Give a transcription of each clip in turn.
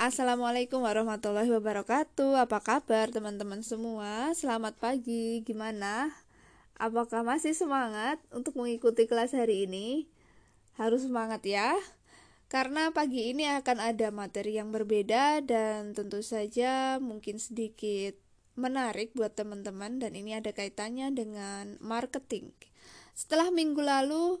Assalamualaikum warahmatullahi wabarakatuh. Apa kabar teman-teman semua? Selamat pagi. Gimana? Apakah masih semangat untuk mengikuti kelas hari ini? Harus semangat ya. Karena pagi ini akan ada materi yang berbeda dan tentu saja mungkin sedikit menarik buat teman-teman dan ini ada kaitannya dengan marketing. Setelah minggu lalu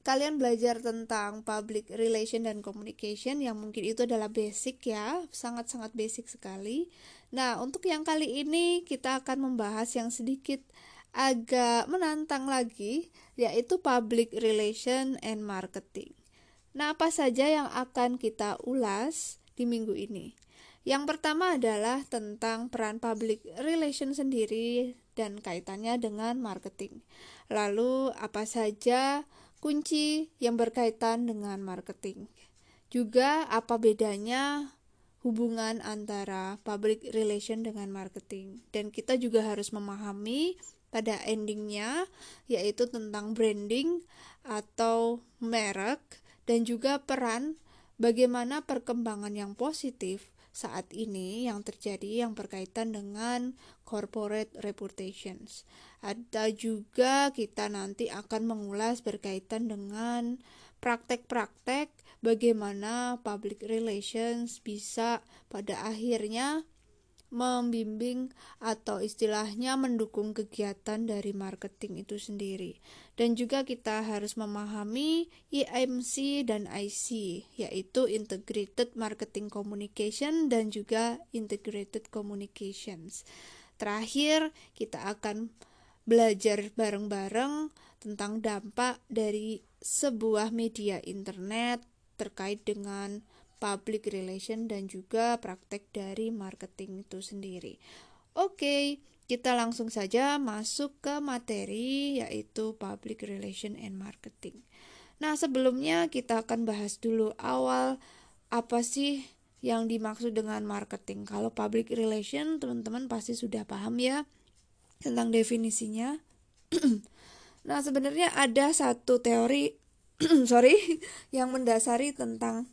kalian belajar tentang public relation dan communication yang mungkin itu adalah basic ya, sangat-sangat basic sekali. Nah, untuk yang kali ini kita akan membahas yang sedikit agak menantang lagi, yaitu public relation and marketing. Nah, apa saja yang akan kita ulas di minggu ini? Yang pertama adalah tentang peran public relation sendiri dan kaitannya dengan marketing. Lalu, apa saja kunci yang berkaitan dengan marketing. Juga apa bedanya hubungan antara public relation dengan marketing. Dan kita juga harus memahami pada endingnya yaitu tentang branding atau merek dan juga peran bagaimana perkembangan yang positif saat ini yang terjadi yang berkaitan dengan corporate reputations. Ada juga kita nanti akan mengulas berkaitan dengan praktek-praktek bagaimana public relations bisa pada akhirnya membimbing atau istilahnya mendukung kegiatan dari marketing itu sendiri. Dan juga kita harus memahami IMC dan IC, yaitu Integrated Marketing Communication dan juga Integrated Communications. Terakhir, kita akan belajar bareng-bareng tentang dampak dari sebuah media internet terkait dengan public relation dan juga praktek dari marketing itu sendiri. Oke, kita langsung saja masuk ke materi yaitu public relation and marketing. Nah, sebelumnya kita akan bahas dulu awal apa sih yang dimaksud dengan marketing. Kalau public relation, teman-teman pasti sudah paham ya tentang definisinya. nah, sebenarnya ada satu teori sorry yang mendasari tentang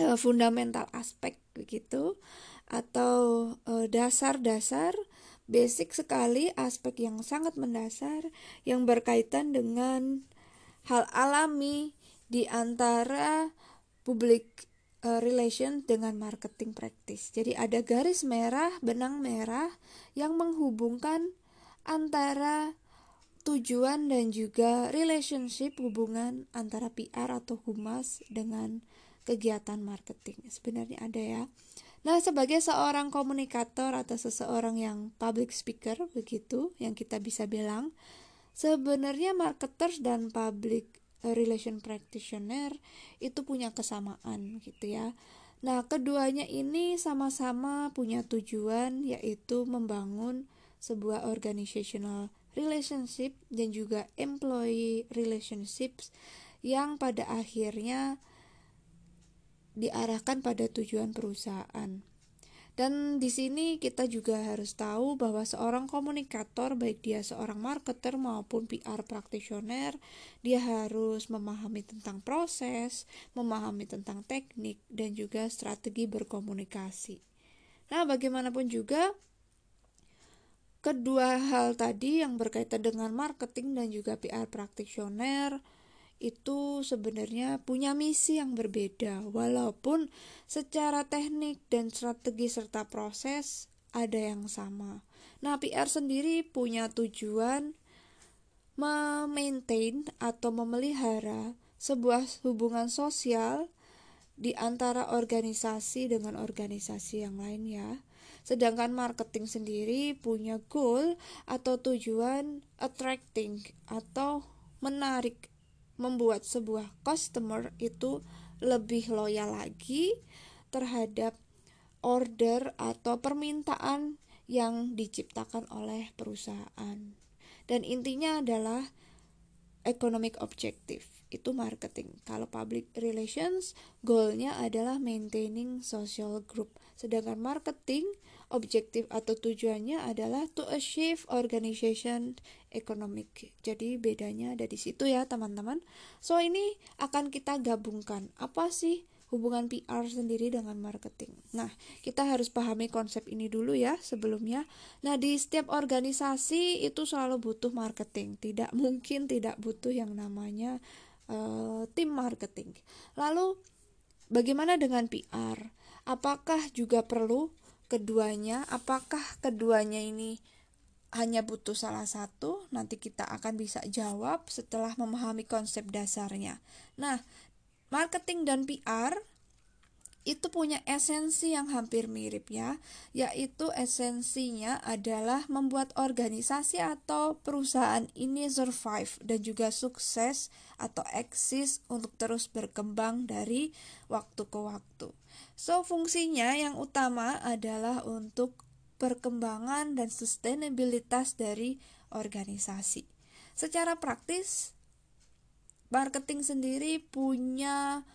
uh, fundamental aspek begitu atau dasar dasar-dasar basic sekali aspek yang sangat mendasar yang berkaitan dengan hal alami di antara public uh, relation dengan marketing practice. Jadi ada garis merah, benang merah yang menghubungkan antara tujuan dan juga relationship hubungan antara PR atau humas dengan kegiatan marketing. Sebenarnya ada ya. Nah, sebagai seorang komunikator atau seseorang yang public speaker begitu yang kita bisa bilang, sebenarnya marketers dan public relation practitioner itu punya kesamaan gitu ya. Nah, keduanya ini sama-sama punya tujuan yaitu membangun sebuah organizational relationship dan juga employee relationships yang pada akhirnya diarahkan pada tujuan perusahaan. Dan di sini kita juga harus tahu bahwa seorang komunikator, baik dia seorang marketer maupun PR practitioner, dia harus memahami tentang proses, memahami tentang teknik, dan juga strategi berkomunikasi. Nah, bagaimanapun juga, kedua hal tadi yang berkaitan dengan marketing dan juga PR practitioner itu sebenarnya punya misi yang berbeda walaupun secara teknik dan strategi serta proses ada yang sama. Nah, PR sendiri punya tujuan memaintain atau memelihara sebuah hubungan sosial di antara organisasi dengan organisasi yang lain ya. Sedangkan marketing sendiri punya goal atau tujuan attracting atau menarik membuat sebuah customer itu lebih loyal lagi terhadap order atau permintaan yang diciptakan oleh perusahaan. Dan intinya adalah economic objective itu marketing. Kalau public relations goalnya adalah maintaining social group. Sedangkan marketing objektif atau tujuannya adalah to achieve organization economic. Jadi bedanya ada di situ ya teman-teman. So ini akan kita gabungkan apa sih hubungan PR sendiri dengan marketing. Nah, kita harus pahami konsep ini dulu ya sebelumnya. Nah, di setiap organisasi itu selalu butuh marketing. Tidak mungkin tidak butuh yang namanya uh, tim marketing. Lalu bagaimana dengan PR? Apakah juga perlu keduanya? Apakah keduanya ini hanya butuh salah satu, nanti kita akan bisa jawab setelah memahami konsep dasarnya. Nah, marketing dan PR itu punya esensi yang hampir mirip ya, yaitu esensinya adalah membuat organisasi atau perusahaan ini survive dan juga sukses atau eksis untuk terus berkembang dari waktu ke waktu. So, fungsinya yang utama adalah untuk perkembangan dan sustainabilitas dari organisasi. Secara praktis, marketing sendiri punya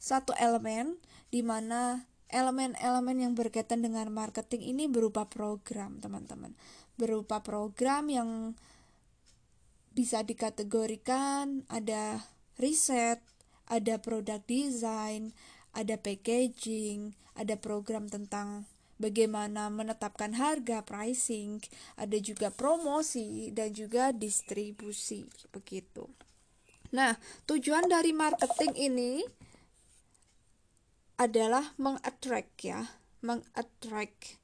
satu elemen di mana elemen-elemen yang berkaitan dengan marketing ini berupa program, teman-teman. Berupa program yang bisa dikategorikan ada riset, ada product design, ada packaging, ada program tentang bagaimana menetapkan harga pricing, ada juga promosi dan juga distribusi begitu. Nah, tujuan dari marketing ini adalah mengattract ya, mengattract.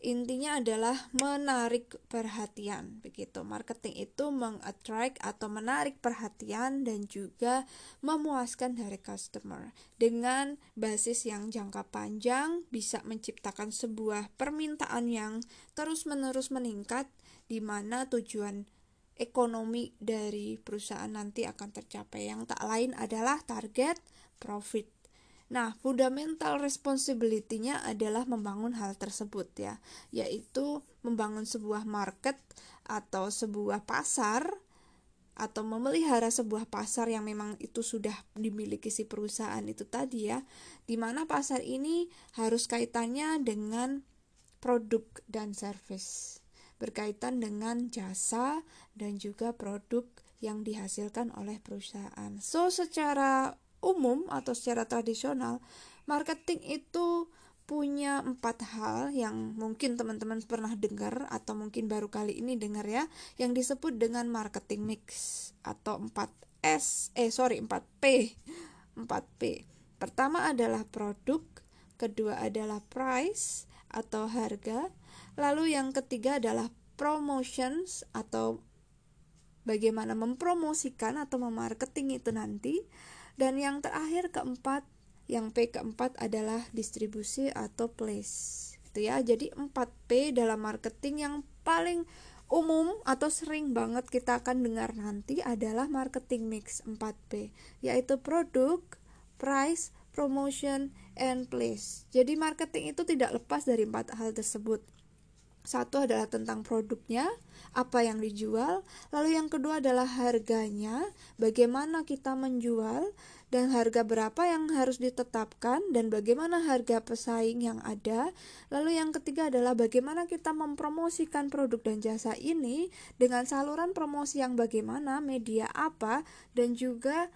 Intinya adalah menarik perhatian begitu. Marketing itu mengattract atau menarik perhatian dan juga memuaskan dari customer. Dengan basis yang jangka panjang bisa menciptakan sebuah permintaan yang terus-menerus meningkat di mana tujuan ekonomi dari perusahaan nanti akan tercapai. Yang tak lain adalah target profit Nah, fundamental responsibility-nya adalah membangun hal tersebut ya, yaitu membangun sebuah market atau sebuah pasar atau memelihara sebuah pasar yang memang itu sudah dimiliki si perusahaan itu tadi ya, di mana pasar ini harus kaitannya dengan produk dan service, berkaitan dengan jasa dan juga produk yang dihasilkan oleh perusahaan. So, secara umum atau secara tradisional, marketing itu punya empat hal yang mungkin teman-teman pernah dengar atau mungkin baru kali ini dengar ya, yang disebut dengan marketing mix atau 4S, eh sorry 4P, 4P. Pertama adalah produk, kedua adalah price atau harga, lalu yang ketiga adalah promotions atau bagaimana mempromosikan atau memarketing itu nanti dan yang terakhir keempat, yang P keempat adalah distribusi atau place. Gitu ya. Jadi 4P dalam marketing yang paling umum atau sering banget kita akan dengar nanti adalah marketing mix 4P, yaitu produk, price, promotion, and place. Jadi marketing itu tidak lepas dari empat hal tersebut. Satu adalah tentang produknya, apa yang dijual, lalu yang kedua adalah harganya, bagaimana kita menjual, dan harga berapa yang harus ditetapkan, dan bagaimana harga pesaing yang ada. Lalu yang ketiga adalah bagaimana kita mempromosikan produk dan jasa ini dengan saluran promosi yang bagaimana, media apa, dan juga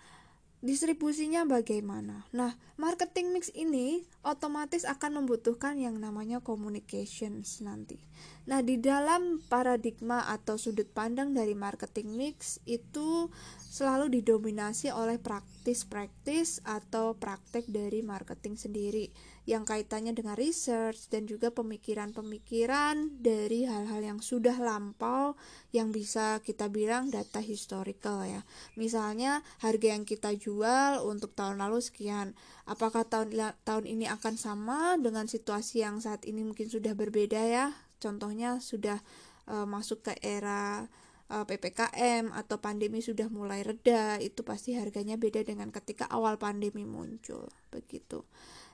distribusinya bagaimana. Nah, marketing mix ini otomatis akan membutuhkan yang namanya communications nanti. Nah, di dalam paradigma atau sudut pandang dari marketing mix itu selalu didominasi oleh praktis-praktis atau praktek dari marketing sendiri yang kaitannya dengan research dan juga pemikiran-pemikiran dari hal-hal yang sudah lampau yang bisa kita bilang data historical ya. Misalnya harga yang kita jual untuk tahun lalu sekian. Apakah tahun tahun ini akan sama dengan situasi yang saat ini mungkin sudah berbeda ya? Contohnya sudah uh, masuk ke era uh, e, PPKM atau pandemi sudah mulai reda, itu pasti harganya beda dengan ketika awal pandemi muncul, begitu.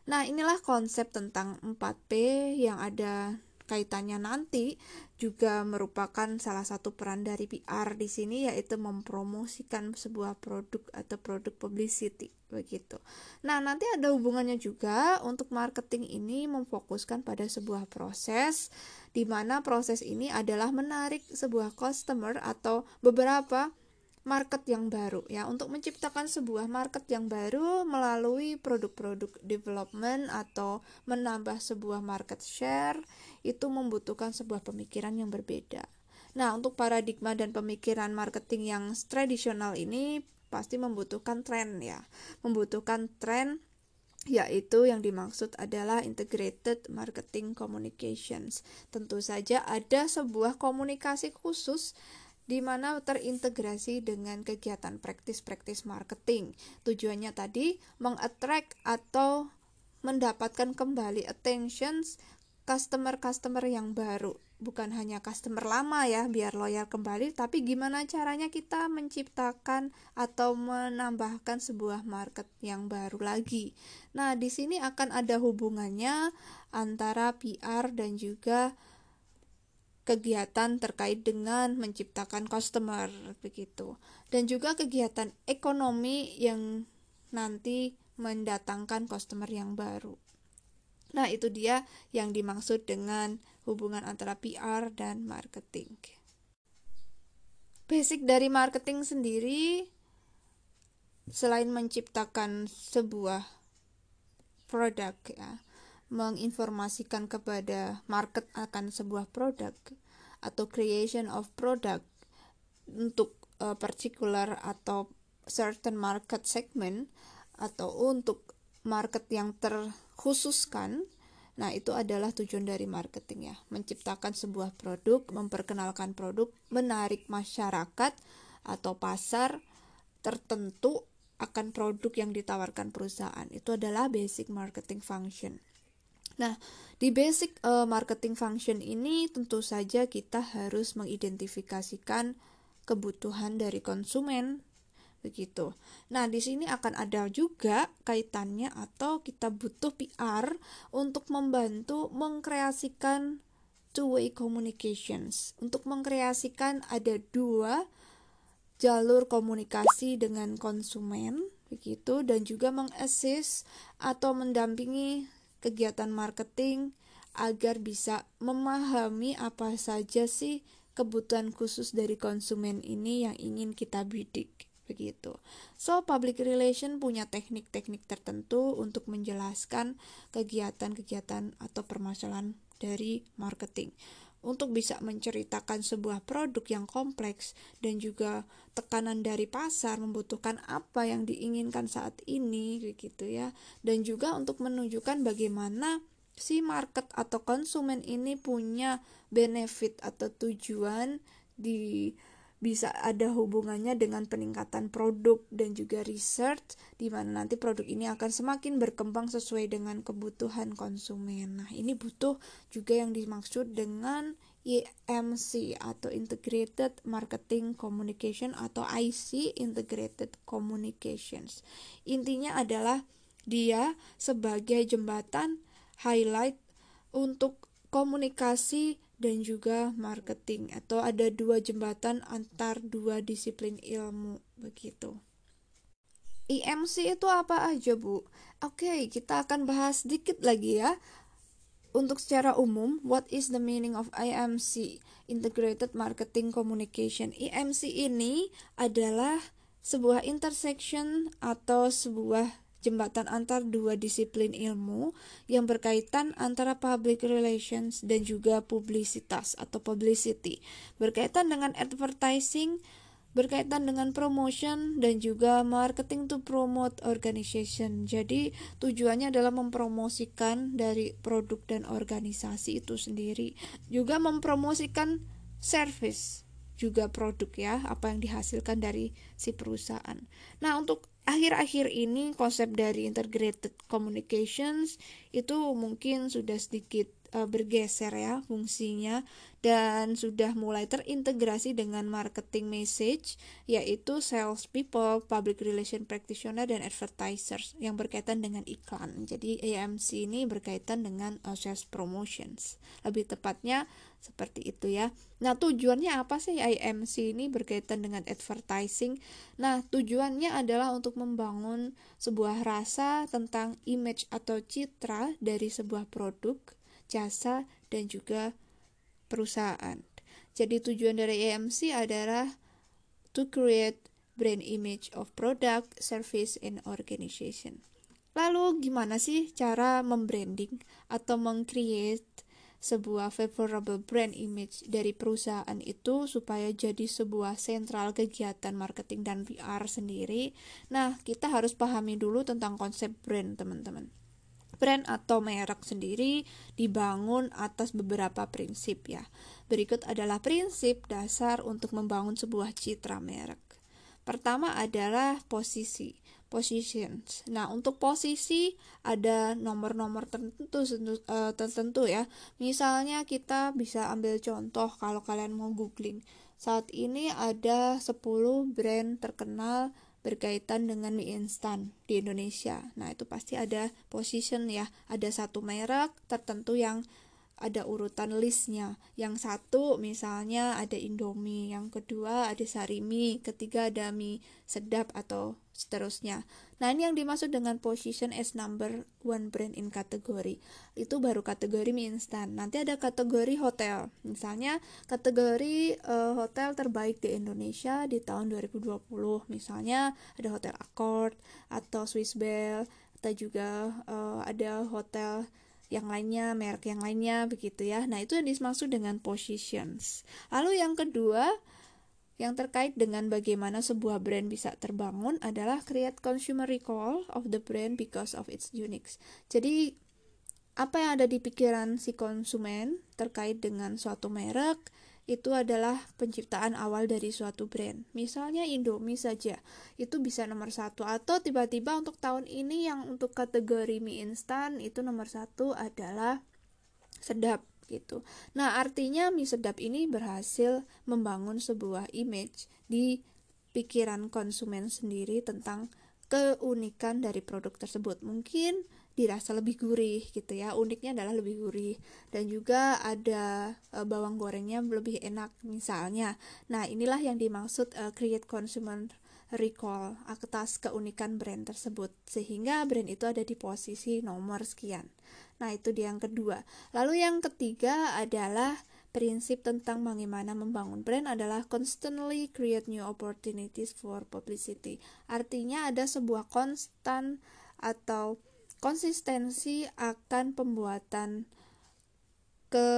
Nah, inilah konsep tentang 4P yang ada kaitannya nanti juga merupakan salah satu peran dari PR di sini yaitu mempromosikan sebuah produk atau produk publicity begitu. Nah, nanti ada hubungannya juga untuk marketing ini memfokuskan pada sebuah proses di mana proses ini adalah menarik sebuah customer atau beberapa market yang baru ya untuk menciptakan sebuah market yang baru melalui produk-produk development atau menambah sebuah market share itu membutuhkan sebuah pemikiran yang berbeda. Nah, untuk paradigma dan pemikiran marketing yang tradisional ini pasti membutuhkan tren ya. Membutuhkan tren yaitu yang dimaksud adalah integrated marketing communications. Tentu saja ada sebuah komunikasi khusus di mana terintegrasi dengan kegiatan praktis-praktis marketing. Tujuannya tadi mengattract atau mendapatkan kembali attentions customer-customer yang baru. Bukan hanya customer lama ya biar loyal kembali, tapi gimana caranya kita menciptakan atau menambahkan sebuah market yang baru lagi. Nah, di sini akan ada hubungannya antara PR dan juga kegiatan terkait dengan menciptakan customer begitu dan juga kegiatan ekonomi yang nanti mendatangkan customer yang baru. Nah, itu dia yang dimaksud dengan hubungan antara PR dan marketing. Basic dari marketing sendiri selain menciptakan sebuah produk ya, menginformasikan kepada market akan sebuah produk atau creation of product untuk uh, particular atau certain market segment atau untuk market yang terkhususkan Nah, itu adalah tujuan dari marketing ya, menciptakan sebuah produk, memperkenalkan produk, menarik masyarakat atau pasar tertentu akan produk yang ditawarkan perusahaan. Itu adalah basic marketing function. Nah, di basic uh, marketing function ini tentu saja kita harus mengidentifikasikan kebutuhan dari konsumen begitu. Nah, di sini akan ada juga kaitannya atau kita butuh PR untuk membantu mengkreasikan two-way communications. Untuk mengkreasikan ada dua jalur komunikasi dengan konsumen begitu dan juga mengassist atau mendampingi kegiatan marketing agar bisa memahami apa saja sih kebutuhan khusus dari konsumen ini yang ingin kita bidik begitu. So public relation punya teknik-teknik tertentu untuk menjelaskan kegiatan-kegiatan atau permasalahan dari marketing untuk bisa menceritakan sebuah produk yang kompleks dan juga tekanan dari pasar membutuhkan apa yang diinginkan saat ini gitu ya. Dan juga untuk menunjukkan bagaimana si market atau konsumen ini punya benefit atau tujuan di bisa ada hubungannya dengan peningkatan produk dan juga research di mana nanti produk ini akan semakin berkembang sesuai dengan kebutuhan konsumen. Nah, ini butuh juga yang dimaksud dengan IMC atau Integrated Marketing Communication atau IC Integrated Communications. Intinya adalah dia sebagai jembatan highlight untuk komunikasi dan juga marketing atau ada dua jembatan antar dua disiplin ilmu begitu. IMC itu apa aja, Bu? Oke, kita akan bahas sedikit lagi ya. Untuk secara umum, what is the meaning of IMC? Integrated Marketing Communication. IMC ini adalah sebuah intersection atau sebuah jembatan antar dua disiplin ilmu yang berkaitan antara public relations dan juga publisitas atau publicity, berkaitan dengan advertising, berkaitan dengan promotion dan juga marketing to promote organization. Jadi tujuannya adalah mempromosikan dari produk dan organisasi itu sendiri, juga mempromosikan service juga produk ya, apa yang dihasilkan dari si perusahaan. Nah, untuk akhir-akhir ini konsep dari integrated communications itu mungkin sudah sedikit uh, bergeser ya fungsinya dan sudah mulai terintegrasi dengan marketing message yaitu sales people, public relation practitioner dan advertisers yang berkaitan dengan iklan. Jadi AMC ini berkaitan dengan uh, sales promotions. Lebih tepatnya seperti itu ya. Nah, tujuannya apa sih IMC ini berkaitan dengan advertising? Nah, tujuannya adalah untuk membangun sebuah rasa tentang image atau citra dari sebuah produk, jasa, dan juga perusahaan. Jadi tujuan dari IMC adalah to create brand image of product, service, and organization. Lalu gimana sih cara membranding atau mengcreate sebuah favorable brand image dari perusahaan itu supaya jadi sebuah sentral kegiatan marketing dan PR sendiri. Nah, kita harus pahami dulu tentang konsep brand, teman-teman. Brand atau merek sendiri dibangun atas beberapa prinsip ya. Berikut adalah prinsip dasar untuk membangun sebuah citra merek. Pertama adalah posisi positions. Nah, untuk posisi ada nomor-nomor tertentu uh, tertentu ya. Misalnya kita bisa ambil contoh kalau kalian mau googling. Saat ini ada 10 brand terkenal berkaitan dengan mie instan di Indonesia. Nah, itu pasti ada position ya. Ada satu merek tertentu yang ada urutan listnya. Yang satu misalnya ada Indomie, yang kedua ada Sarimi, ketiga ada mie sedap atau seterusnya. Nah ini yang dimaksud dengan position as number one brand in kategori. Itu baru kategori mie instan. Nanti ada kategori hotel. Misalnya kategori uh, hotel terbaik di Indonesia di tahun 2020. Misalnya ada Hotel Accord atau Swiss Bell atau juga uh, ada hotel yang lainnya, merek yang lainnya begitu ya. Nah, itu yang dimaksud dengan positions. Lalu yang kedua, yang terkait dengan bagaimana sebuah brand bisa terbangun adalah create consumer recall of the brand because of its unique. Jadi apa yang ada di pikiran si konsumen terkait dengan suatu merek itu adalah penciptaan awal dari suatu brand. Misalnya Indomie saja, itu bisa nomor satu. Atau tiba-tiba untuk tahun ini yang untuk kategori mie instan itu nomor satu adalah sedap gitu. Nah artinya mie sedap ini berhasil membangun sebuah image di pikiran konsumen sendiri tentang keunikan dari produk tersebut. Mungkin dirasa lebih gurih gitu ya. Uniknya adalah lebih gurih. Dan juga ada uh, bawang gorengnya lebih enak misalnya. Nah inilah yang dimaksud uh, create consumer recall atas keunikan brand tersebut. Sehingga brand itu ada di posisi nomor sekian. Nah itu dia yang kedua. Lalu yang ketiga adalah prinsip tentang bagaimana membangun brand adalah constantly create new opportunities for publicity. Artinya ada sebuah konstan atau konsistensi akan pembuatan ke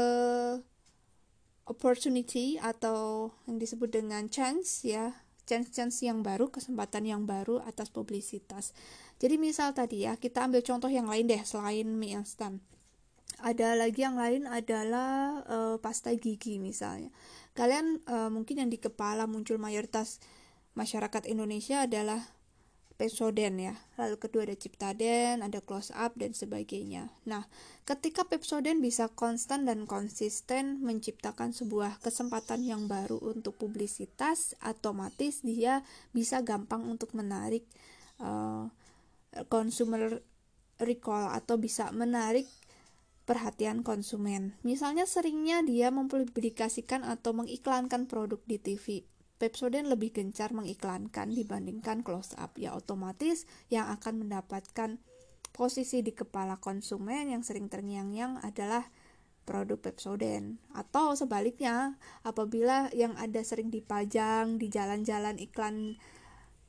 opportunity atau yang disebut dengan chance ya chance-chance yang baru, kesempatan yang baru atas publisitas. Jadi misal tadi ya, kita ambil contoh yang lain deh selain mie instan. Ada lagi yang lain adalah uh, pasta gigi misalnya. Kalian uh, mungkin yang di kepala muncul mayoritas masyarakat Indonesia adalah Pepsodent ya. Lalu kedua ada Ciptaden, ada Close Up dan sebagainya. Nah, ketika Pepsodent bisa konstan dan konsisten menciptakan sebuah kesempatan yang baru untuk publisitas, otomatis dia bisa gampang untuk menarik uh, consumer recall atau bisa menarik perhatian konsumen. Misalnya seringnya dia mempublikasikan atau mengiklankan produk di TV Pepsodent lebih gencar mengiklankan dibandingkan close up. Ya otomatis yang akan mendapatkan posisi di kepala konsumen yang sering terngiang-ngiang adalah produk Pepsodent. Atau sebaliknya apabila yang ada sering dipajang di jalan-jalan iklan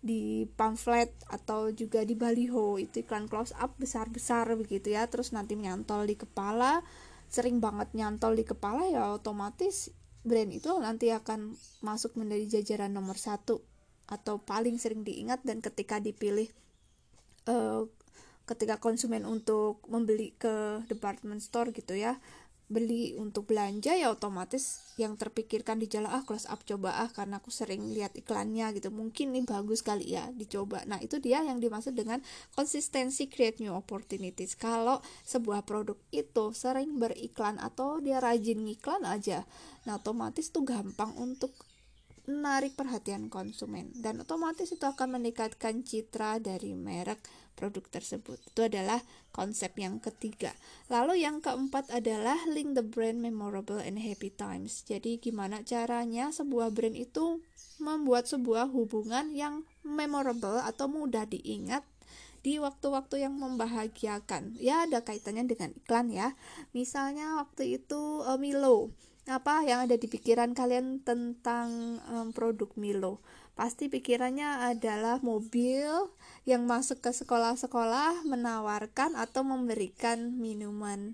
di pamflet atau juga di baliho itu iklan close up besar-besar begitu ya terus nanti nyantol di kepala sering banget nyantol di kepala ya otomatis brand itu nanti akan masuk menjadi jajaran nomor satu atau paling sering diingat dan ketika dipilih uh, ketika konsumen untuk membeli ke department store gitu ya beli untuk belanja ya otomatis yang terpikirkan di jalan ah close up coba ah karena aku sering lihat iklannya gitu. Mungkin ini bagus kali ya dicoba. Nah itu dia yang dimaksud dengan konsistensi create new opportunities. Kalau sebuah produk itu sering beriklan atau dia rajin ngiklan aja nah otomatis tuh gampang untuk menarik perhatian konsumen. Dan otomatis itu akan meningkatkan citra dari merek produk tersebut. Itu adalah konsep yang ketiga. Lalu yang keempat adalah link the brand memorable and happy times. Jadi gimana caranya sebuah brand itu membuat sebuah hubungan yang memorable atau mudah diingat di waktu-waktu yang membahagiakan. Ya ada kaitannya dengan iklan ya. Misalnya waktu itu uh, Milo apa yang ada di pikiran kalian tentang um, produk Milo pasti pikirannya adalah mobil yang masuk ke sekolah-sekolah menawarkan atau memberikan minuman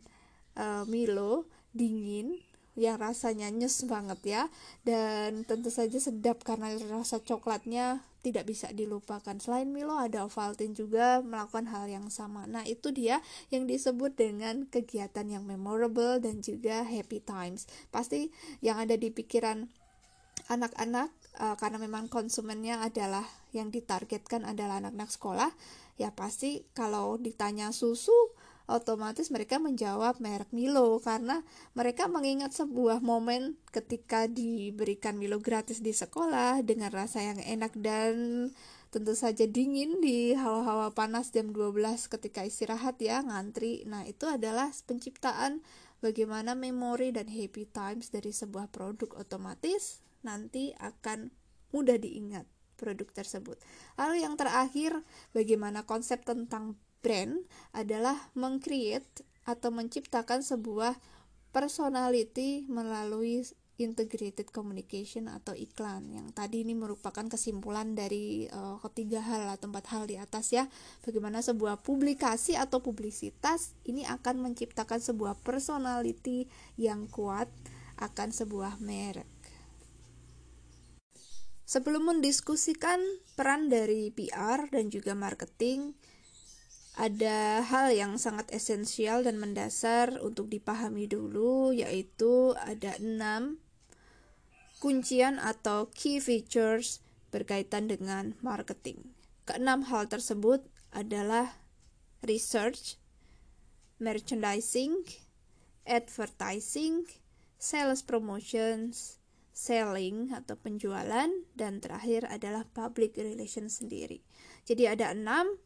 uh, Milo dingin yang rasanya nyes banget ya. Dan tentu saja sedap karena rasa coklatnya tidak bisa dilupakan. Selain Milo ada Ovaltine juga melakukan hal yang sama. Nah itu dia yang disebut dengan kegiatan yang memorable dan juga happy times. Pasti yang ada di pikiran anak-anak uh, karena memang konsumennya adalah yang ditargetkan adalah anak-anak sekolah ya pasti kalau ditanya susu otomatis mereka menjawab merek Milo karena mereka mengingat sebuah momen ketika diberikan Milo gratis di sekolah dengan rasa yang enak dan tentu saja dingin di hawa-hawa panas jam 12 ketika istirahat ya ngantri. Nah, itu adalah penciptaan bagaimana memori dan happy times dari sebuah produk otomatis nanti akan mudah diingat produk tersebut. Lalu yang terakhir, bagaimana konsep tentang brand adalah mengcreate atau menciptakan sebuah personality melalui integrated communication atau iklan. Yang tadi ini merupakan kesimpulan dari uh, ketiga hal atau empat hal di atas ya. Bagaimana sebuah publikasi atau publisitas ini akan menciptakan sebuah personality yang kuat akan sebuah merek sebelum mendiskusikan peran dari PR dan juga marketing ada hal yang sangat esensial dan mendasar untuk dipahami dulu yaitu ada enam kuncian atau key features berkaitan dengan marketing. Keenam hal tersebut adalah research, merchandising, advertising, sales promotions, selling atau penjualan, dan terakhir adalah public relations sendiri. Jadi ada enam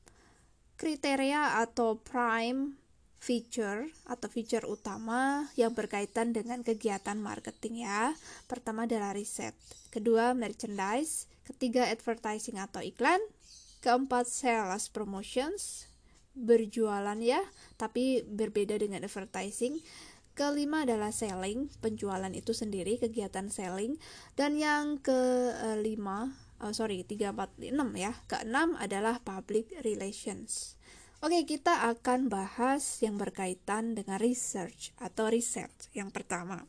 kriteria atau prime feature atau feature utama yang berkaitan dengan kegiatan marketing ya. Pertama adalah riset, kedua merchandise, ketiga advertising atau iklan, keempat sales promotions, berjualan ya, tapi berbeda dengan advertising. Kelima adalah selling, penjualan itu sendiri, kegiatan selling. Dan yang kelima oh, sorry 346 ya keenam adalah public relations Oke, kita akan bahas yang berkaitan dengan research atau riset yang pertama.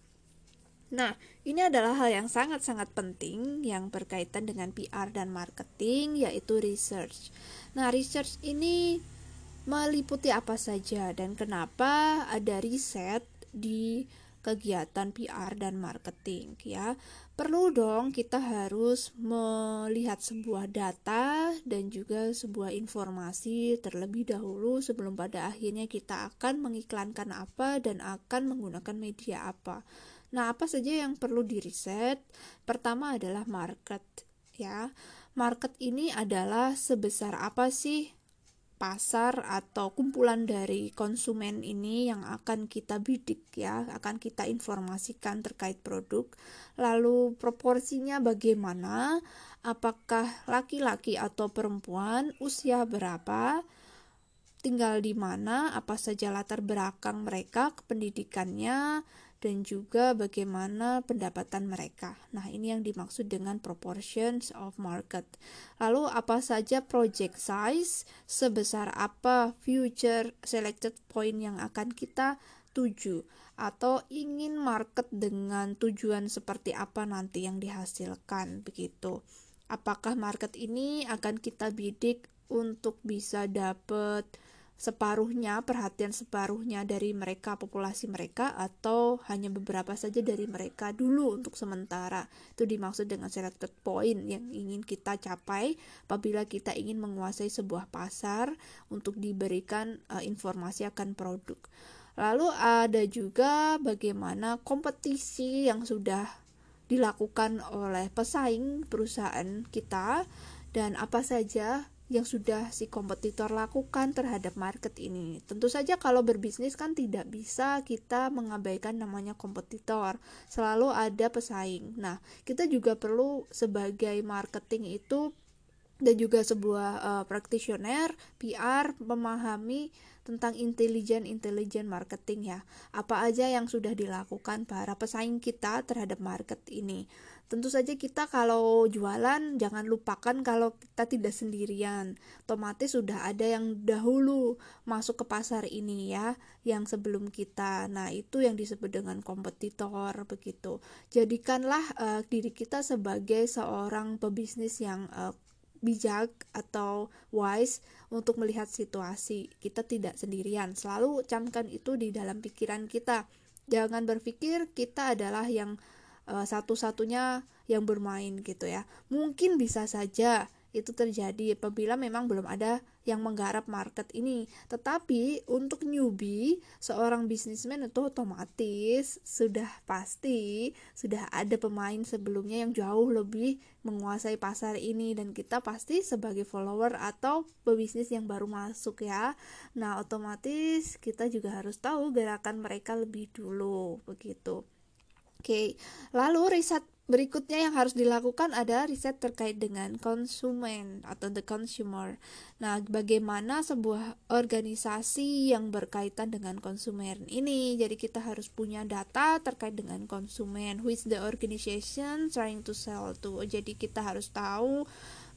Nah, ini adalah hal yang sangat-sangat penting yang berkaitan dengan PR dan marketing, yaitu research. Nah, research ini meliputi apa saja dan kenapa ada riset di kegiatan PR dan marketing ya. Perlu dong kita harus melihat sebuah data dan juga sebuah informasi terlebih dahulu sebelum pada akhirnya kita akan mengiklankan apa dan akan menggunakan media apa. Nah, apa saja yang perlu diriset? Pertama adalah market ya. Market ini adalah sebesar apa sih pasar atau kumpulan dari konsumen ini yang akan kita bidik ya, akan kita informasikan terkait produk. Lalu proporsinya bagaimana? Apakah laki-laki atau perempuan, usia berapa, tinggal di mana, apa saja latar belakang mereka, kependidikannya, dan juga bagaimana pendapatan mereka. Nah, ini yang dimaksud dengan proportions of market. Lalu apa saja project size, sebesar apa future selected point yang akan kita tuju atau ingin market dengan tujuan seperti apa nanti yang dihasilkan begitu. Apakah market ini akan kita bidik untuk bisa dapat separuhnya perhatian separuhnya dari mereka populasi mereka atau hanya beberapa saja dari mereka dulu untuk sementara? Itu dimaksud dengan selected point yang ingin kita capai apabila kita ingin menguasai sebuah pasar untuk diberikan uh, informasi akan produk. Lalu ada juga bagaimana kompetisi yang sudah dilakukan oleh pesaing perusahaan kita dan apa saja yang sudah si kompetitor lakukan terhadap market ini. Tentu saja kalau berbisnis kan tidak bisa kita mengabaikan namanya kompetitor. Selalu ada pesaing. Nah, kita juga perlu sebagai marketing itu dan juga sebuah uh, practitioner PR memahami tentang intelijen intelijen marketing ya. Apa aja yang sudah dilakukan para pesaing kita terhadap market ini. Tentu saja kita kalau jualan jangan lupakan kalau kita tidak sendirian. Otomatis sudah ada yang dahulu masuk ke pasar ini ya, yang sebelum kita. Nah, itu yang disebut dengan kompetitor begitu. Jadikanlah uh, diri kita sebagai seorang pebisnis yang uh, bijak atau wise untuk melihat situasi. Kita tidak sendirian. Selalu camkan itu di dalam pikiran kita. Jangan berpikir kita adalah yang uh, satu-satunya yang bermain gitu ya. Mungkin bisa saja itu terjadi apabila memang belum ada yang menggarap market ini. Tetapi untuk newbie, seorang bisnismen itu otomatis sudah pasti sudah ada pemain sebelumnya yang jauh lebih menguasai pasar ini dan kita pasti sebagai follower atau pebisnis yang baru masuk ya. Nah, otomatis kita juga harus tahu gerakan mereka lebih dulu begitu. Oke, lalu riset Berikutnya yang harus dilakukan ada riset terkait dengan konsumen atau the consumer. Nah, bagaimana sebuah organisasi yang berkaitan dengan konsumen ini? Jadi kita harus punya data terkait dengan konsumen. Who is the organization trying to sell to? Jadi kita harus tahu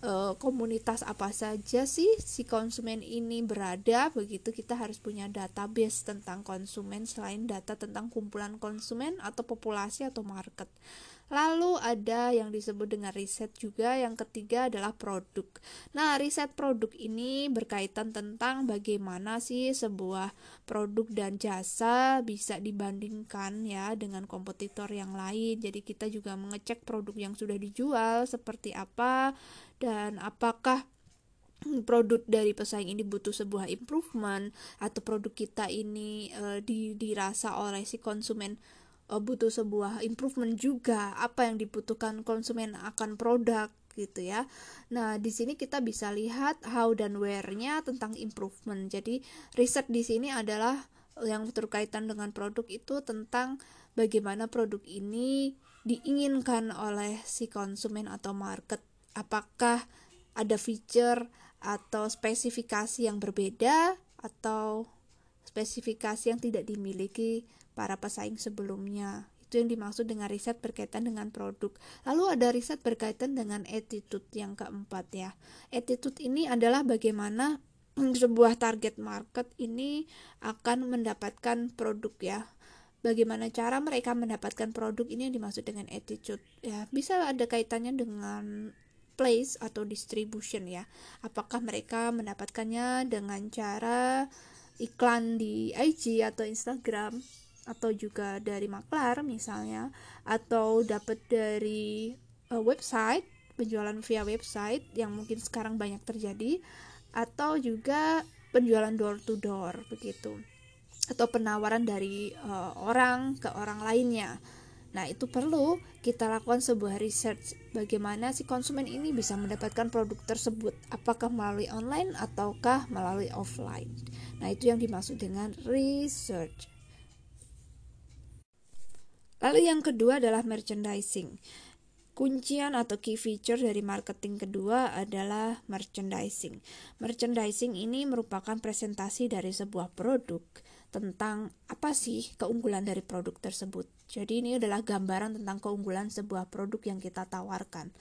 uh, komunitas apa saja sih si konsumen ini berada. Begitu kita harus punya database tentang konsumen selain data tentang kumpulan konsumen atau populasi atau market. Lalu ada yang disebut dengan riset juga. Yang ketiga adalah produk. Nah, riset produk ini berkaitan tentang bagaimana sih sebuah produk dan jasa bisa dibandingkan ya dengan kompetitor yang lain. Jadi kita juga mengecek produk yang sudah dijual seperti apa dan apakah produk dari pesaing ini butuh sebuah improvement atau produk kita ini e, di, dirasa oleh si konsumen uh, butuh sebuah improvement juga apa yang dibutuhkan konsumen akan produk gitu ya. Nah, di sini kita bisa lihat how dan where-nya tentang improvement. Jadi, riset di sini adalah yang berkaitan dengan produk itu tentang bagaimana produk ini diinginkan oleh si konsumen atau market. Apakah ada feature atau spesifikasi yang berbeda atau spesifikasi yang tidak dimiliki para pesaing sebelumnya. Itu yang dimaksud dengan riset berkaitan dengan produk. Lalu ada riset berkaitan dengan attitude yang keempat ya. Attitude ini adalah bagaimana sebuah target market ini akan mendapatkan produk ya. Bagaimana cara mereka mendapatkan produk ini yang dimaksud dengan attitude ya. Bisa ada kaitannya dengan place atau distribution ya. Apakah mereka mendapatkannya dengan cara iklan di IG atau Instagram atau juga dari maklar misalnya atau dapat dari uh, website penjualan via website yang mungkin sekarang banyak terjadi atau juga penjualan door to door begitu atau penawaran dari uh, orang ke orang lainnya. Nah, itu perlu kita lakukan sebuah research bagaimana si konsumen ini bisa mendapatkan produk tersebut, apakah melalui online ataukah melalui offline. Nah, itu yang dimaksud dengan research. Lalu yang kedua adalah merchandising. Kuncian atau key feature dari marketing kedua adalah merchandising. Merchandising ini merupakan presentasi dari sebuah produk tentang apa sih keunggulan dari produk tersebut. Jadi ini adalah gambaran tentang keunggulan sebuah produk yang kita tawarkan.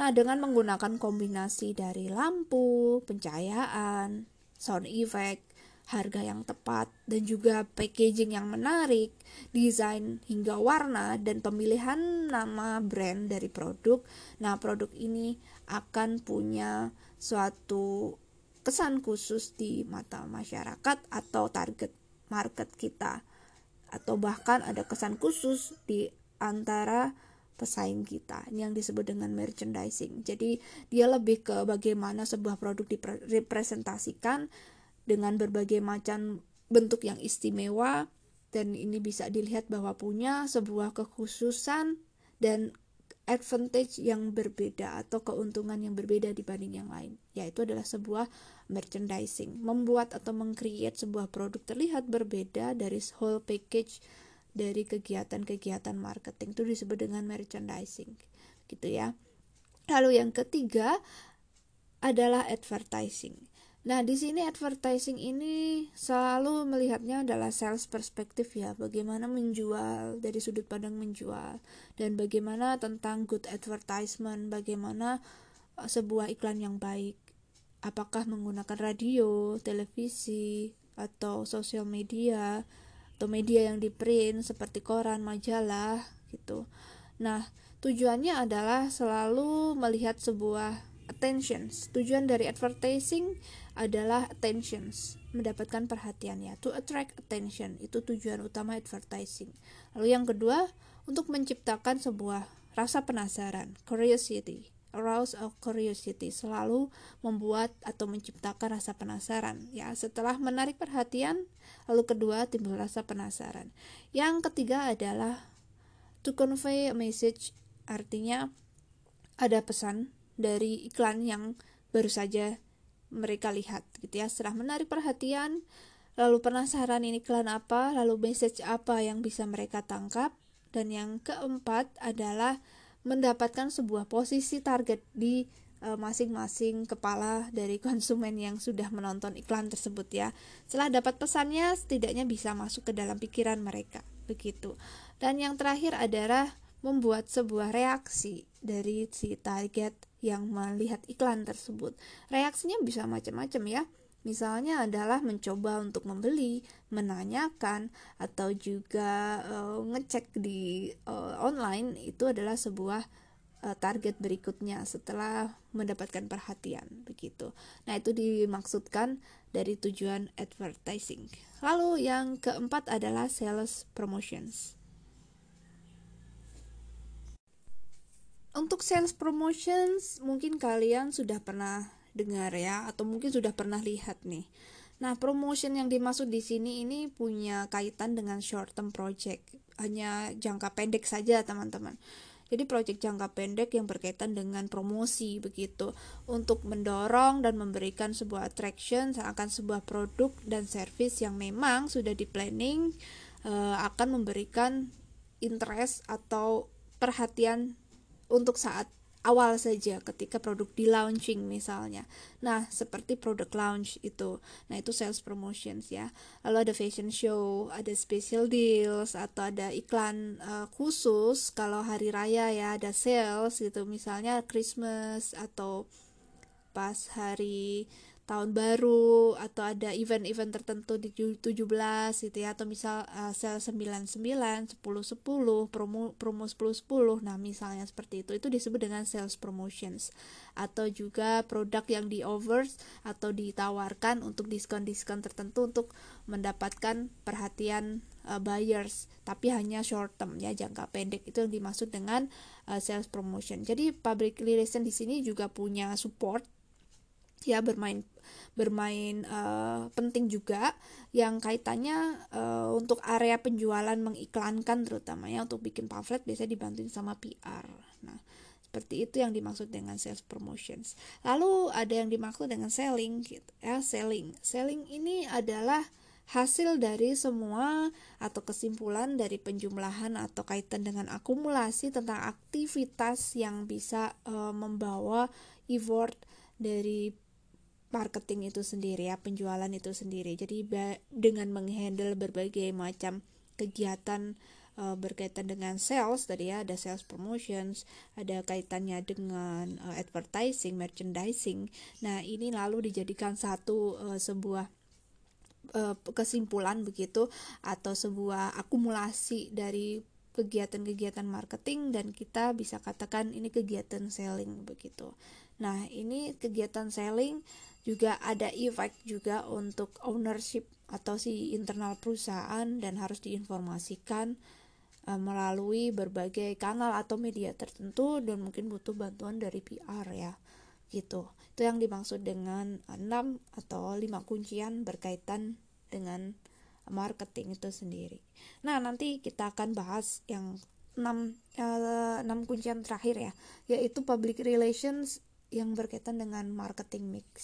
Nah, dengan menggunakan kombinasi dari lampu, pencahayaan, sound effect, harga yang tepat, dan juga packaging yang menarik, desain hingga warna, dan pemilihan nama brand dari produk. Nah, produk ini akan punya suatu kesan khusus di mata masyarakat atau target market kita, atau bahkan ada kesan khusus di antara pesaing kita yang disebut dengan merchandising jadi dia lebih ke bagaimana sebuah produk direpresentasikan dengan berbagai macam bentuk yang istimewa dan ini bisa dilihat bahwa punya sebuah kekhususan dan advantage yang berbeda atau keuntungan yang berbeda dibanding yang lain yaitu adalah sebuah merchandising membuat atau mengcreate sebuah produk terlihat berbeda dari whole package dari kegiatan-kegiatan marketing itu disebut dengan merchandising gitu ya lalu yang ketiga adalah advertising. Nah, di sini advertising ini selalu melihatnya adalah sales perspektif ya, bagaimana menjual dari sudut pandang menjual dan bagaimana tentang good advertisement, bagaimana uh, sebuah iklan yang baik. Apakah menggunakan radio, televisi, atau sosial media atau media yang di print seperti koran, majalah gitu. Nah, tujuannya adalah selalu melihat sebuah attentions. Tujuan dari advertising adalah attentions, mendapatkan perhatian ya. To attract attention itu tujuan utama advertising. Lalu yang kedua, untuk menciptakan sebuah rasa penasaran, curiosity. Arouse of curiosity selalu membuat atau menciptakan rasa penasaran ya. Setelah menarik perhatian, lalu kedua timbul rasa penasaran. Yang ketiga adalah to convey a message artinya ada pesan dari iklan yang baru saja mereka lihat gitu ya setelah menarik perhatian lalu penasaran ini iklan apa lalu message apa yang bisa mereka tangkap dan yang keempat adalah mendapatkan sebuah posisi target di e, masing-masing kepala dari konsumen yang sudah menonton iklan tersebut ya. Setelah dapat pesannya setidaknya bisa masuk ke dalam pikiran mereka begitu. Dan yang terakhir adalah membuat sebuah reaksi dari si target yang melihat iklan tersebut. Reaksinya bisa macam-macam ya. Misalnya adalah mencoba untuk membeli, menanyakan atau juga uh, ngecek di uh, online itu adalah sebuah uh, target berikutnya setelah mendapatkan perhatian begitu. Nah, itu dimaksudkan dari tujuan advertising. Lalu yang keempat adalah sales promotions. Untuk sales promotions mungkin kalian sudah pernah dengar ya atau mungkin sudah pernah lihat nih. Nah, promotion yang dimaksud di sini ini punya kaitan dengan short term project, hanya jangka pendek saja, teman-teman. Jadi project jangka pendek yang berkaitan dengan promosi begitu untuk mendorong dan memberikan sebuah attraction akan sebuah produk dan service yang memang sudah di planning uh, akan memberikan interest atau perhatian untuk saat awal saja ketika produk di launching misalnya. Nah, seperti produk launch itu. Nah, itu sales promotions ya. Lalu ada fashion show, ada special deals atau ada iklan uh, khusus kalau hari raya ya ada sales gitu. Misalnya Christmas atau pas hari tahun baru atau ada event-event tertentu di 17 gitu ya atau misal uh, sel 99 10 10 promo promo 10 10 nah misalnya seperti itu itu disebut dengan sales promotions. Atau juga produk yang di offers atau ditawarkan untuk diskon-diskon tertentu untuk mendapatkan perhatian uh, buyers tapi hanya short term ya jangka pendek. Itu yang dimaksud dengan uh, sales promotion. Jadi public relation di sini juga punya support ya bermain bermain uh, penting juga yang kaitannya uh, untuk area penjualan mengiklankan terutama ya untuk bikin pamflet biasanya dibantuin sama PR. Nah, seperti itu yang dimaksud dengan sales promotions. Lalu ada yang dimaksud dengan selling gitu ya, selling. Selling ini adalah hasil dari semua atau kesimpulan dari penjumlahan atau kaitan dengan akumulasi tentang aktivitas yang bisa uh, membawa effort dari marketing itu sendiri ya penjualan itu sendiri jadi dengan menghandle berbagai macam kegiatan uh, berkaitan dengan sales tadi ya ada sales promotions ada kaitannya dengan uh, advertising merchandising nah ini lalu dijadikan satu uh, sebuah kesimpulan begitu atau sebuah akumulasi dari kegiatan-kegiatan marketing dan kita bisa katakan ini kegiatan selling begitu. Nah, ini kegiatan selling juga ada efek juga untuk ownership atau si internal perusahaan dan harus diinformasikan uh, melalui berbagai kanal atau media tertentu dan mungkin butuh bantuan dari PR ya gitu. Itu yang dimaksud dengan enam atau lima kuncian berkaitan dengan marketing itu sendiri. Nah nanti kita akan bahas yang enam uh, enam kuncian terakhir ya yaitu public relations yang berkaitan dengan marketing mix.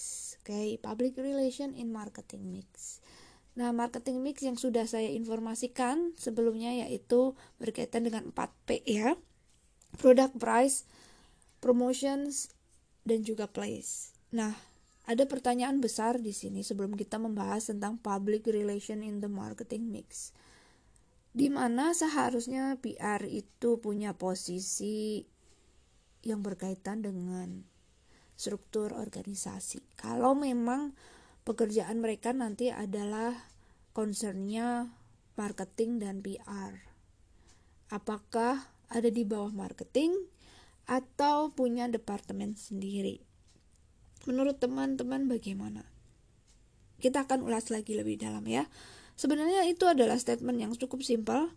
Oke, okay? public relation in marketing mix. Nah, marketing mix yang sudah saya informasikan sebelumnya yaitu berkaitan dengan 4P ya. Product price, promotions dan juga place. Nah, ada pertanyaan besar di sini sebelum kita membahas tentang public relation in the marketing mix. Di mana seharusnya PR itu punya posisi yang berkaitan dengan struktur organisasi. Kalau memang pekerjaan mereka nanti adalah concernnya marketing dan PR. Apakah ada di bawah marketing atau punya departemen sendiri? Menurut teman-teman bagaimana? Kita akan ulas lagi lebih dalam ya. Sebenarnya itu adalah statement yang cukup simpel.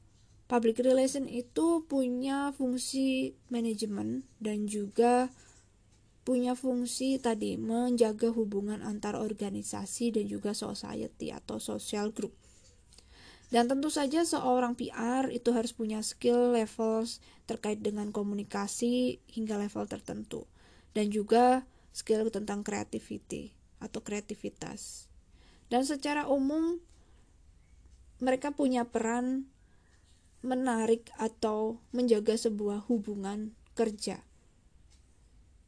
Public relation itu punya fungsi manajemen dan juga punya fungsi tadi menjaga hubungan antar organisasi dan juga society atau social group. Dan tentu saja seorang PR itu harus punya skill levels terkait dengan komunikasi hingga level tertentu. Dan juga skill tentang creativity atau kreativitas. Dan secara umum mereka punya peran menarik atau menjaga sebuah hubungan kerja.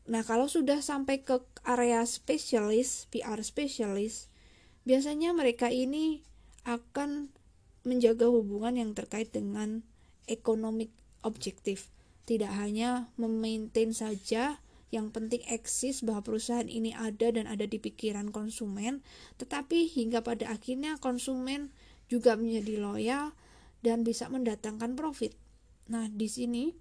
Nah, kalau sudah sampai ke area spesialis, PR spesialis, biasanya mereka ini akan menjaga hubungan yang terkait dengan ekonomik objektif. Tidak hanya memaintain saja yang penting eksis bahwa perusahaan ini ada dan ada di pikiran konsumen, tetapi hingga pada akhirnya konsumen juga menjadi loyal dan bisa mendatangkan profit. Nah, di sini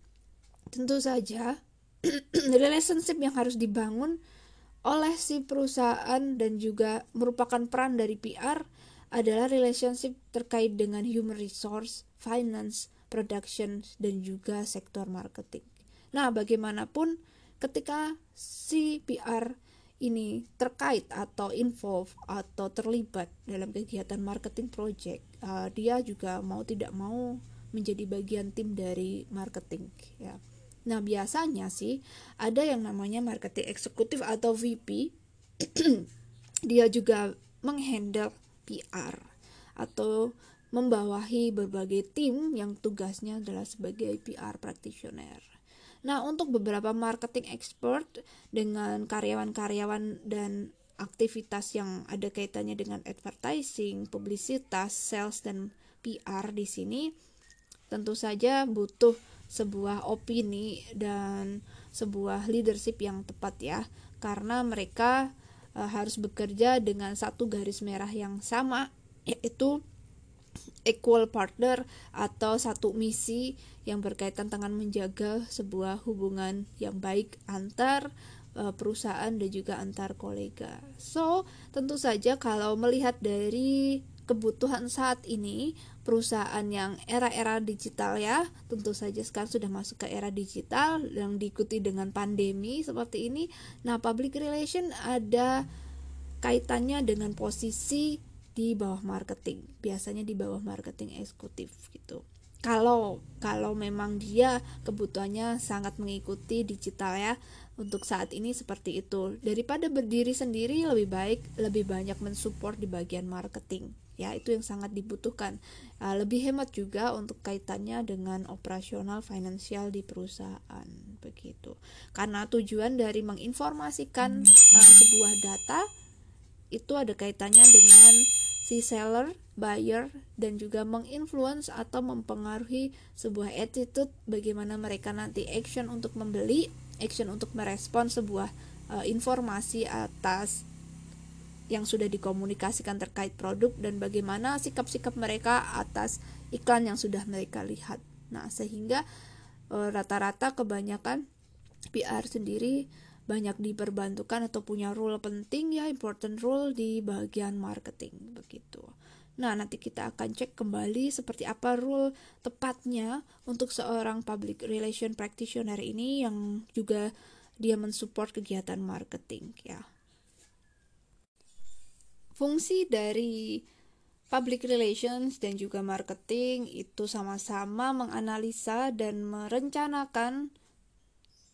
tentu saja relationship yang harus dibangun oleh si perusahaan dan juga merupakan peran dari PR adalah relationship terkait dengan human resource, finance, production, dan juga sektor marketing. Nah, bagaimanapun ketika si PR ini terkait atau involve atau terlibat dalam kegiatan marketing project, uh, dia juga mau tidak mau menjadi bagian tim dari marketing ya. Nah, biasanya sih ada yang namanya marketing eksekutif atau VP. dia juga menghandle PR atau membawahi berbagai tim yang tugasnya adalah sebagai PR practitioner. Nah, untuk beberapa marketing expert dengan karyawan-karyawan dan aktivitas yang ada kaitannya dengan advertising, publisitas, sales dan PR di sini tentu saja butuh sebuah opini dan sebuah leadership yang tepat ya karena mereka e, harus bekerja dengan satu garis merah yang sama yaitu equal partner atau satu misi yang berkaitan dengan menjaga sebuah hubungan yang baik antar uh, perusahaan dan juga antar kolega. So, tentu saja kalau melihat dari kebutuhan saat ini perusahaan yang era-era digital ya. Tentu saja sekarang sudah masuk ke era digital yang diikuti dengan pandemi seperti ini. Nah public relation ada kaitannya dengan posisi di bawah marketing. Biasanya di bawah marketing eksekutif gitu. Kalau kalau memang dia kebutuhannya sangat mengikuti digital ya untuk saat ini seperti itu. Daripada berdiri sendiri lebih baik lebih banyak mensupport di bagian marketing. Ya itu yang sangat dibutuhkan. Uh, lebih hemat juga untuk kaitannya dengan operasional finansial di perusahaan. Begitu. Karena tujuan dari menginformasikan uh, sebuah data itu ada kaitannya dengan si seller, buyer, dan juga menginfluence atau mempengaruhi sebuah attitude bagaimana mereka nanti action untuk membeli, action untuk merespon sebuah uh, informasi atas yang sudah dikomunikasikan terkait produk dan bagaimana sikap-sikap mereka atas iklan yang sudah mereka lihat. Nah, sehingga rata rata-rata kebanyakan PR sendiri banyak diperbantukan atau punya role penting ya important role di bagian marketing begitu. Nah, nanti kita akan cek kembali seperti apa role tepatnya untuk seorang public relation practitioner ini yang juga dia mensupport kegiatan marketing ya. Fungsi dari public relations dan juga marketing itu sama-sama menganalisa dan merencanakan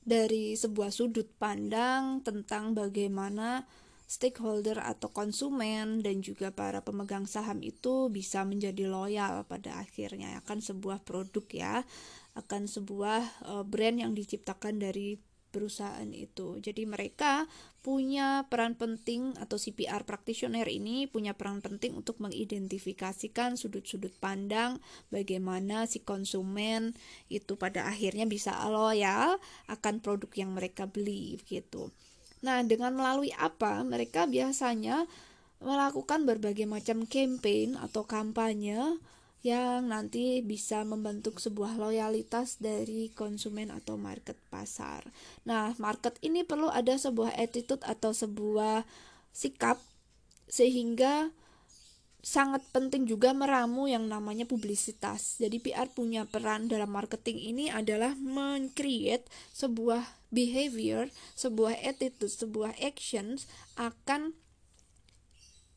dari sebuah sudut pandang tentang bagaimana stakeholder atau konsumen dan juga para pemegang saham itu bisa menjadi loyal pada akhirnya akan sebuah produk ya akan sebuah uh, brand yang diciptakan dari perusahaan itu. Jadi mereka punya peran penting atau CPR practitioner ini punya peran penting untuk mengidentifikasikan sudut-sudut pandang bagaimana si konsumen itu pada akhirnya bisa loyal akan produk yang mereka beli gitu. Nah, dengan melalui apa mereka biasanya melakukan berbagai macam campaign atau kampanye yang nanti bisa membentuk sebuah loyalitas dari konsumen atau market pasar. Nah, market ini perlu ada sebuah attitude atau sebuah sikap sehingga sangat penting juga meramu yang namanya publisitas. Jadi PR punya peran dalam marketing ini adalah men-create sebuah behavior, sebuah attitude, sebuah actions akan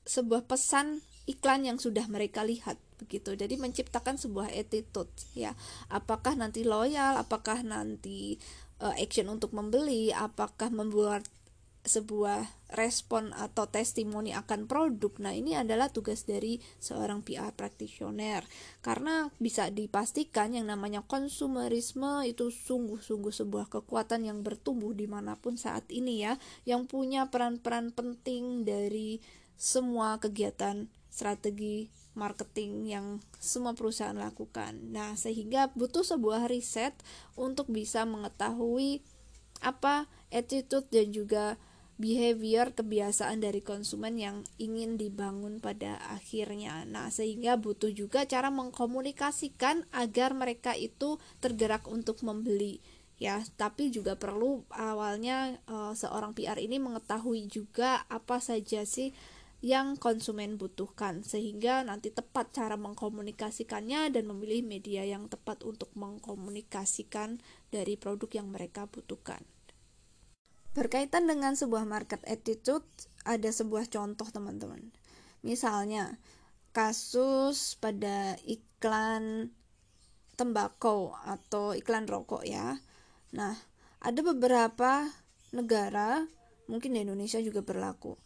sebuah pesan iklan yang sudah mereka lihat begitu. Jadi menciptakan sebuah attitude ya. Apakah nanti loyal, apakah nanti uh, action untuk membeli, apakah membuat sebuah respon atau testimoni akan produk. Nah, ini adalah tugas dari seorang PR practitioner. Karena bisa dipastikan yang namanya konsumerisme itu sungguh-sungguh sebuah kekuatan yang bertumbuh di mana pun saat ini ya, yang punya peran-peran penting dari semua kegiatan strategi marketing yang semua perusahaan lakukan. Nah, sehingga butuh sebuah riset untuk bisa mengetahui apa attitude dan juga behavior kebiasaan dari konsumen yang ingin dibangun pada akhirnya. Nah, sehingga butuh juga cara mengkomunikasikan agar mereka itu tergerak untuk membeli ya tapi juga perlu awalnya e, seorang PR ini mengetahui juga apa saja sih yang konsumen butuhkan sehingga nanti tepat cara mengkomunikasikannya dan memilih media yang tepat untuk mengkomunikasikan dari produk yang mereka butuhkan. Berkaitan dengan sebuah market attitude, ada sebuah contoh teman-teman. Misalnya, kasus pada iklan tembakau atau iklan rokok ya. Nah, ada beberapa negara, mungkin di Indonesia juga berlaku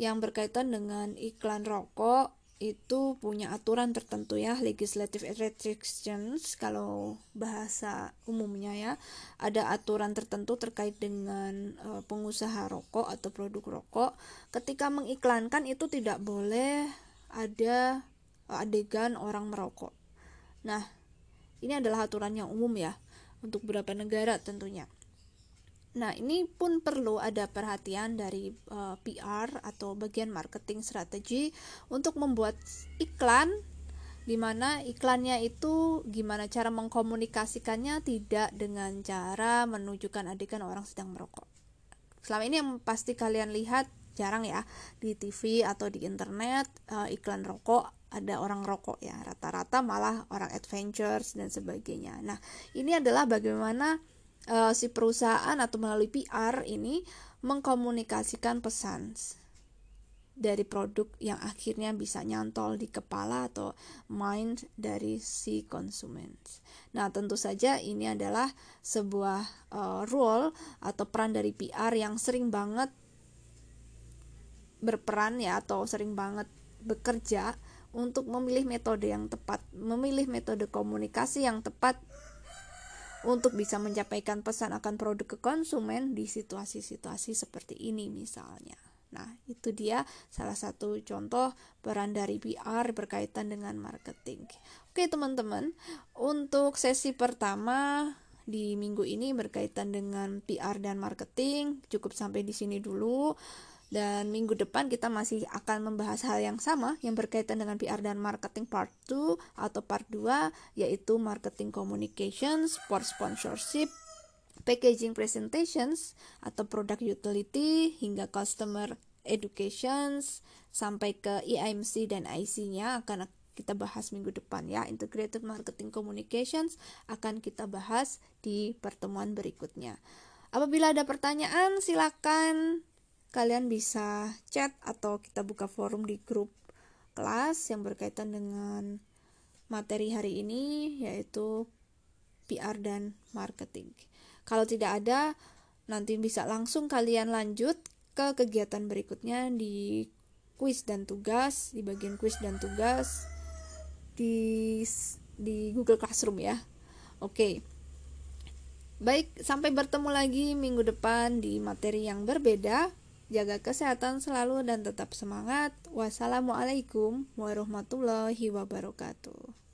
yang berkaitan dengan iklan rokok itu punya aturan tertentu ya legislative restrictions kalau bahasa umumnya ya. Ada aturan tertentu terkait dengan uh, pengusaha rokok atau produk rokok. Ketika mengiklankan itu tidak boleh ada adegan orang merokok. Nah ini adalah aturan yang umum ya untuk beberapa negara tentunya Nah, ini pun perlu ada perhatian dari uh, eh, PR atau bagian marketing strategi untuk membuat iklan di mana iklannya itu gimana cara mengkomunikasikannya tidak dengan cara menunjukkan adegan orang sedang merokok. Selama ini yang pasti kalian lihat jarang ya di TV atau di internet uh, iklan rokok ada orang rokok ya rata-rata malah orang adventures dan sebagainya. Nah, ini adalah bagaimana uh, si perusahaan atau melalui PR ini mengkomunikasikan pesan dari produk yang akhirnya bisa nyantol di kepala atau mind dari si konsumen. Nah, tentu saja ini adalah sebuah uh, role atau peran dari PR yang sering banget berperan ya atau sering banget bekerja untuk memilih metode yang tepat, memilih metode komunikasi yang tepat untuk bisa menyampaikan pesan akan produk ke konsumen di situasi-situasi seperti ini misalnya. Nah, itu dia salah satu contoh peran dari PR berkaitan dengan marketing. Oke, teman-teman, untuk sesi pertama di minggu ini berkaitan dengan PR dan marketing cukup sampai di sini dulu. Dan minggu depan kita masih akan membahas hal yang sama yang berkaitan dengan PR dan marketing part 2 atau part 2 yaitu marketing communications, sport sponsorship, packaging presentations atau product utility hingga customer educations sampai ke EIMC dan IC-nya akan kita bahas minggu depan ya. Integrated Marketing Communications akan kita bahas di pertemuan berikutnya. Apabila ada pertanyaan silakan kalian bisa chat atau kita buka forum di grup kelas yang berkaitan dengan materi hari ini yaitu PR dan marketing. Kalau tidak ada, nanti bisa langsung kalian lanjut ke kegiatan berikutnya di kuis dan tugas, di bagian kuis dan tugas di di Google Classroom ya. Oke. Baik, sampai bertemu lagi minggu depan di materi yang berbeda. Jaga kesehatan selalu dan tetap semangat. Wassalamualaikum warahmatullahi wabarakatuh.